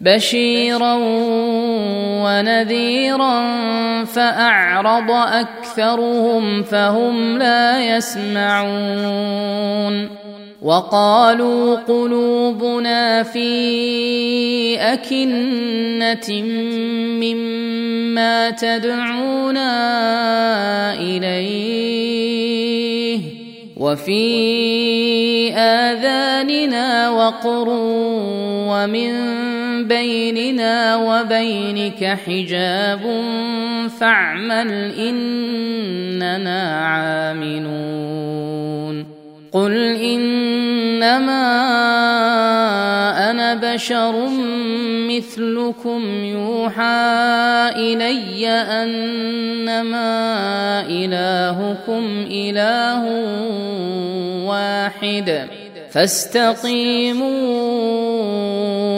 بشيرا ونذيرا فأعرض أكثرهم فهم لا يسمعون وقالوا قلوبنا في أكنة مما تدعونا إليه وفي آذاننا وقر ومن بيننا وبينك حجاب فاعمل إننا عاملون. قل إنما أنا بشر مثلكم يوحى إلي أنما إلهكم إله واحد. فاستقيموا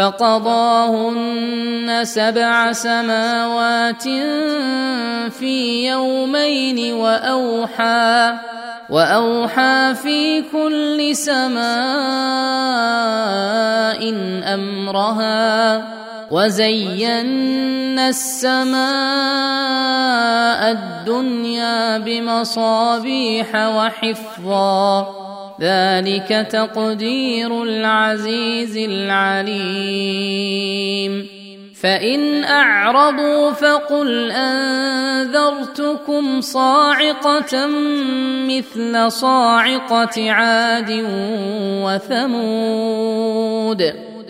فقضاهن سبع سماوات في يومين واوحى واوحى في كل سماء امرها وزينا السماء الدنيا بمصابيح وحفظا. ذلك تقدير العزيز العليم. فإن أعرضوا فقل أنذرتكم صاعقة مثل صاعقة عاد وثمود.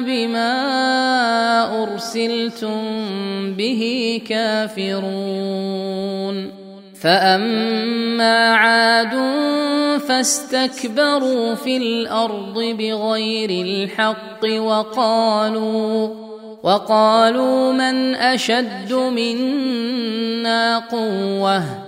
بما ارسلتم به كافرون فاما عاد فاستكبروا في الأرض بغير الحق وقالوا وقالوا من اشد منا قوه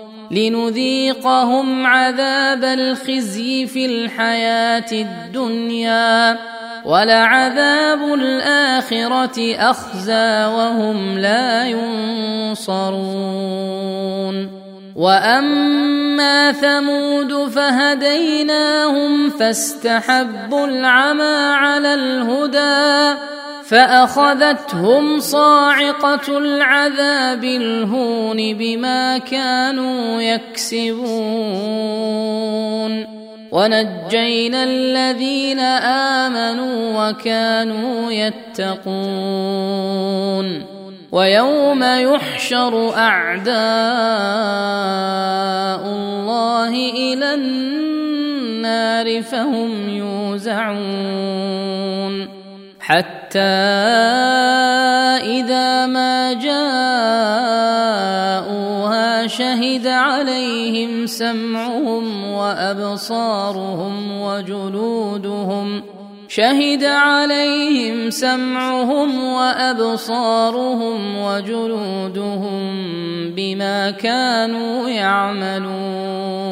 لنذيقهم عذاب الخزي في الحياة الدنيا ولعذاب الآخرة أخزى وهم لا ينصرون. وأما ثمود فهديناهم فاستحبوا العمى على الهدى فأخذتهم صاعقة العذاب الهون بما كانوا يكسبون. ونجينا الذين آمنوا وكانوا يتقون. ويوم يحشر أعداء الله إلى النار فهم يوزعون. حتى إذا ما جاءوها شهد عليهم سمعهم وأبصارهم وجلودهم شهد عليهم سمعهم وأبصارهم وجلودهم بما كانوا يعملون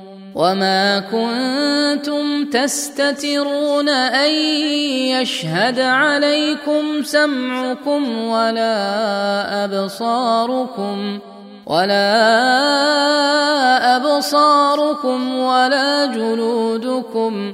وما كنتم تستترون ان يشهد عليكم سمعكم ولا ابصاركم ولا ابصاركم ولا جلودكم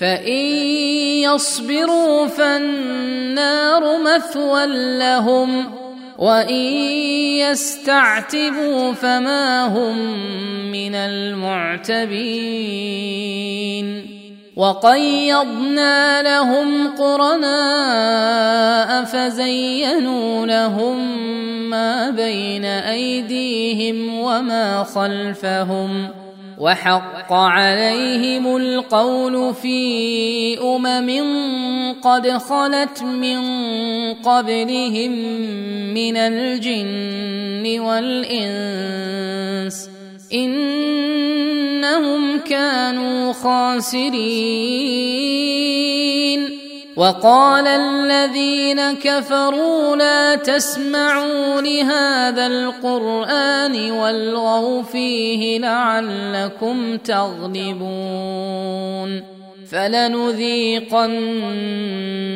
فان يصبروا فالنار مثوى لهم وان يستعتبوا فما هم من المعتبين وقيضنا لهم قرناء فزينوا لهم ما بين ايديهم وما خلفهم وحق عليهم القول في أمم قد خلت من قبلهم من الجن والإنس إنهم كانوا خاسرين وقال الذين كفروا لا تسمعوا لهذا القرآن والغوا فيه لعلكم تغلبون فلنذيقن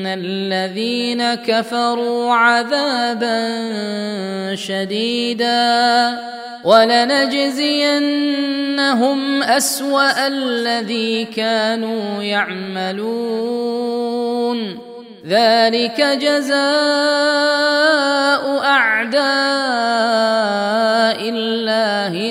الذين كفروا عذابا شديدا ولنجزينهم أسوأ الذي كانوا يعملون. ذلك جزاء أعداء الله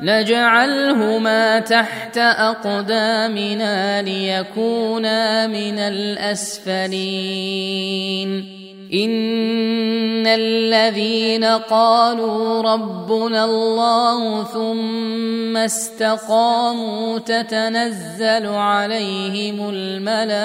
نجعلهما تحت أقدامنا ليكونا من الأسفلين. إن الذين قالوا ربنا الله ثم استقاموا تتنزل عليهم الملائكة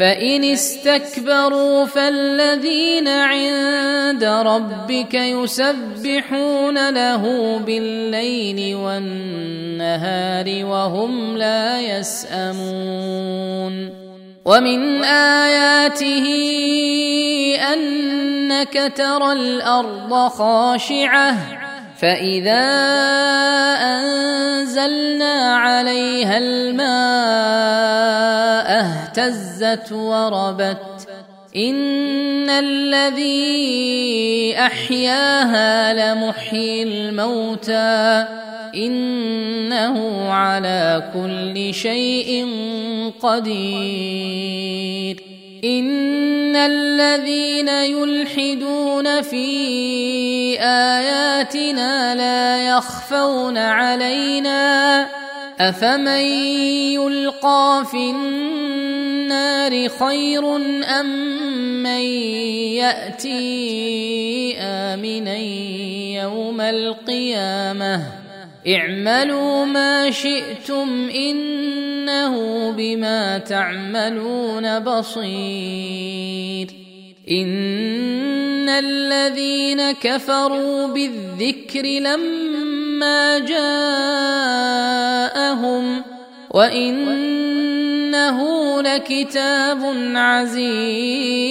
فان استكبروا فالذين عند ربك يسبحون له بالليل والنهار وهم لا يسامون ومن اياته انك ترى الأرض خاشعه فاذا أنزلنا عليها الماء اهتزت وربت. إن الذي أحياها لمحيي الموتى. إنه على كل شيء قدير. ان الذين يلحدون في اياتنا لا يخفون علينا افمن يلقى في النار خير ام من ياتي امنا يوم القيامه اعملوا ما شئتم إنه بما تعملون بصير. إن الذين كفروا بالذكر لما جاءهم وإنه لكتاب عزيز.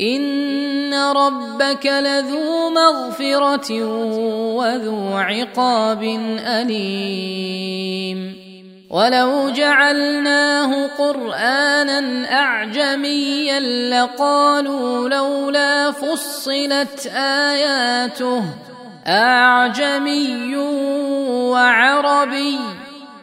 ان ربك لذو مغفره وذو عقاب اليم ولو جعلناه قرانا اعجميا لقالوا لولا فصلت اياته اعجمي وعربي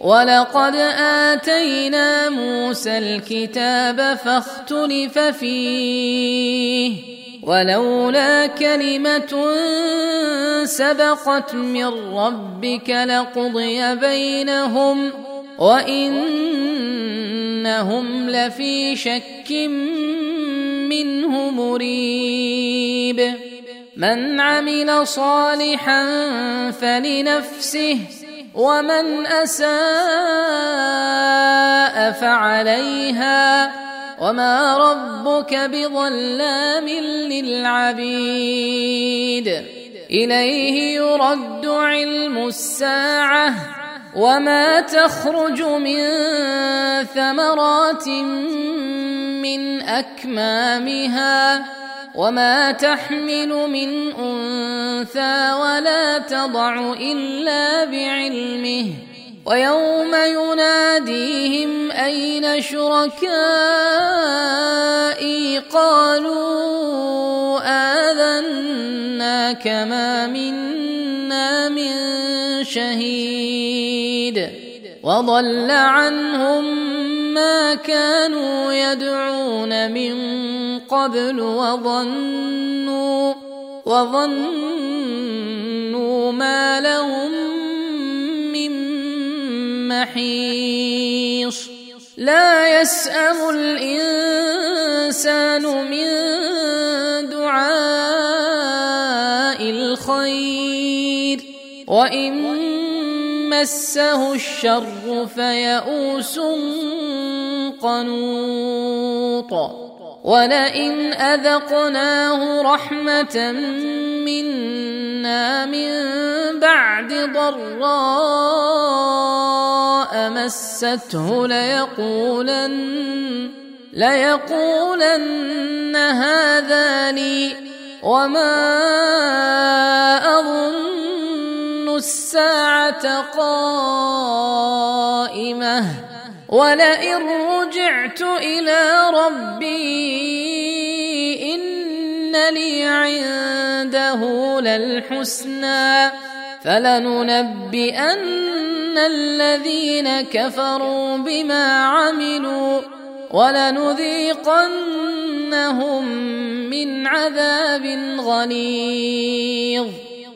ولقد آتينا موسى الكتاب فاختلف فيه ولولا كلمة سبقت من ربك لقضي بينهم وإنهم لفي شك منه مريب. من عمل صالحا فلنفسه ومن أساء فعليها وما ربك بظلام للعبيد. إليه يرد علم الساعة وما تخرج من ثمرات من أكمامها. وما تحمل من انثى ولا تضع الا بعلمه ويوم يناديهم اين شركائي قالوا اذنا كما منا من شهيد وضل عنهم ما كانوا يدعون من قبل وظنوا وظنوا ما لهم من محيص. لا يسأم الإنسان من دعاء الخير. وإن مسه الشر فيئوس قنوط. ولئن اذقناه رحمه منا من بعد ضراء مسته ليقولن ليقولن هذا لي وما اظن الساعة قائمه ولئن رجعت إلى ربي إن لي عنده للحسنى فلننبئن الذين كفروا بما عملوا ولنذيقنهم من عذاب غليظ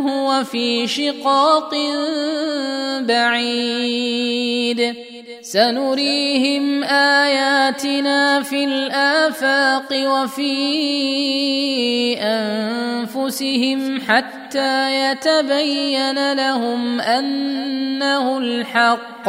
هو في شقاق بعيد. سنريهم آياتنا في الآفاق وفي أنفسهم حتى يتبين لهم أنه الحق.